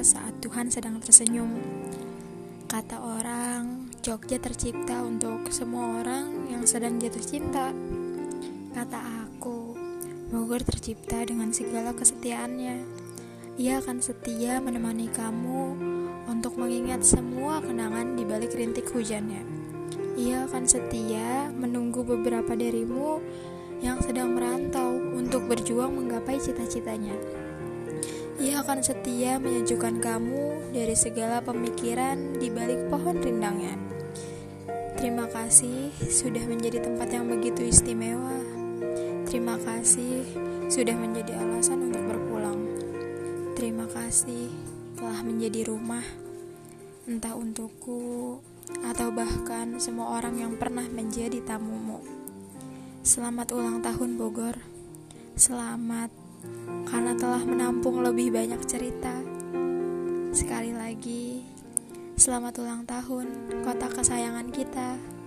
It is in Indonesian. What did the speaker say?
saat Tuhan sedang tersenyum. Kata orang, Jogja tercipta untuk semua orang yang sedang jatuh cinta. Kata aku, Bogor tercipta dengan segala kesetiaannya. Ia akan setia menemani kamu untuk mengingat semua kenangan di balik rintik hujannya. Ia akan setia menunggu beberapa darimu yang sedang merantau untuk berjuang menggapai cita-citanya. Ia akan setia menyejukkan kamu dari segala pemikiran di balik pohon rindangnya. Terima kasih sudah menjadi tempat yang begitu istimewa. Terima kasih sudah menjadi alasan untuk berpulang. Terima kasih telah menjadi rumah, entah untukku atau bahkan semua orang yang pernah menjadi tamumu. Selamat ulang tahun Bogor. Selamat karena telah menampung lebih banyak cerita. Sekali lagi, selamat ulang tahun, kota kesayangan kita.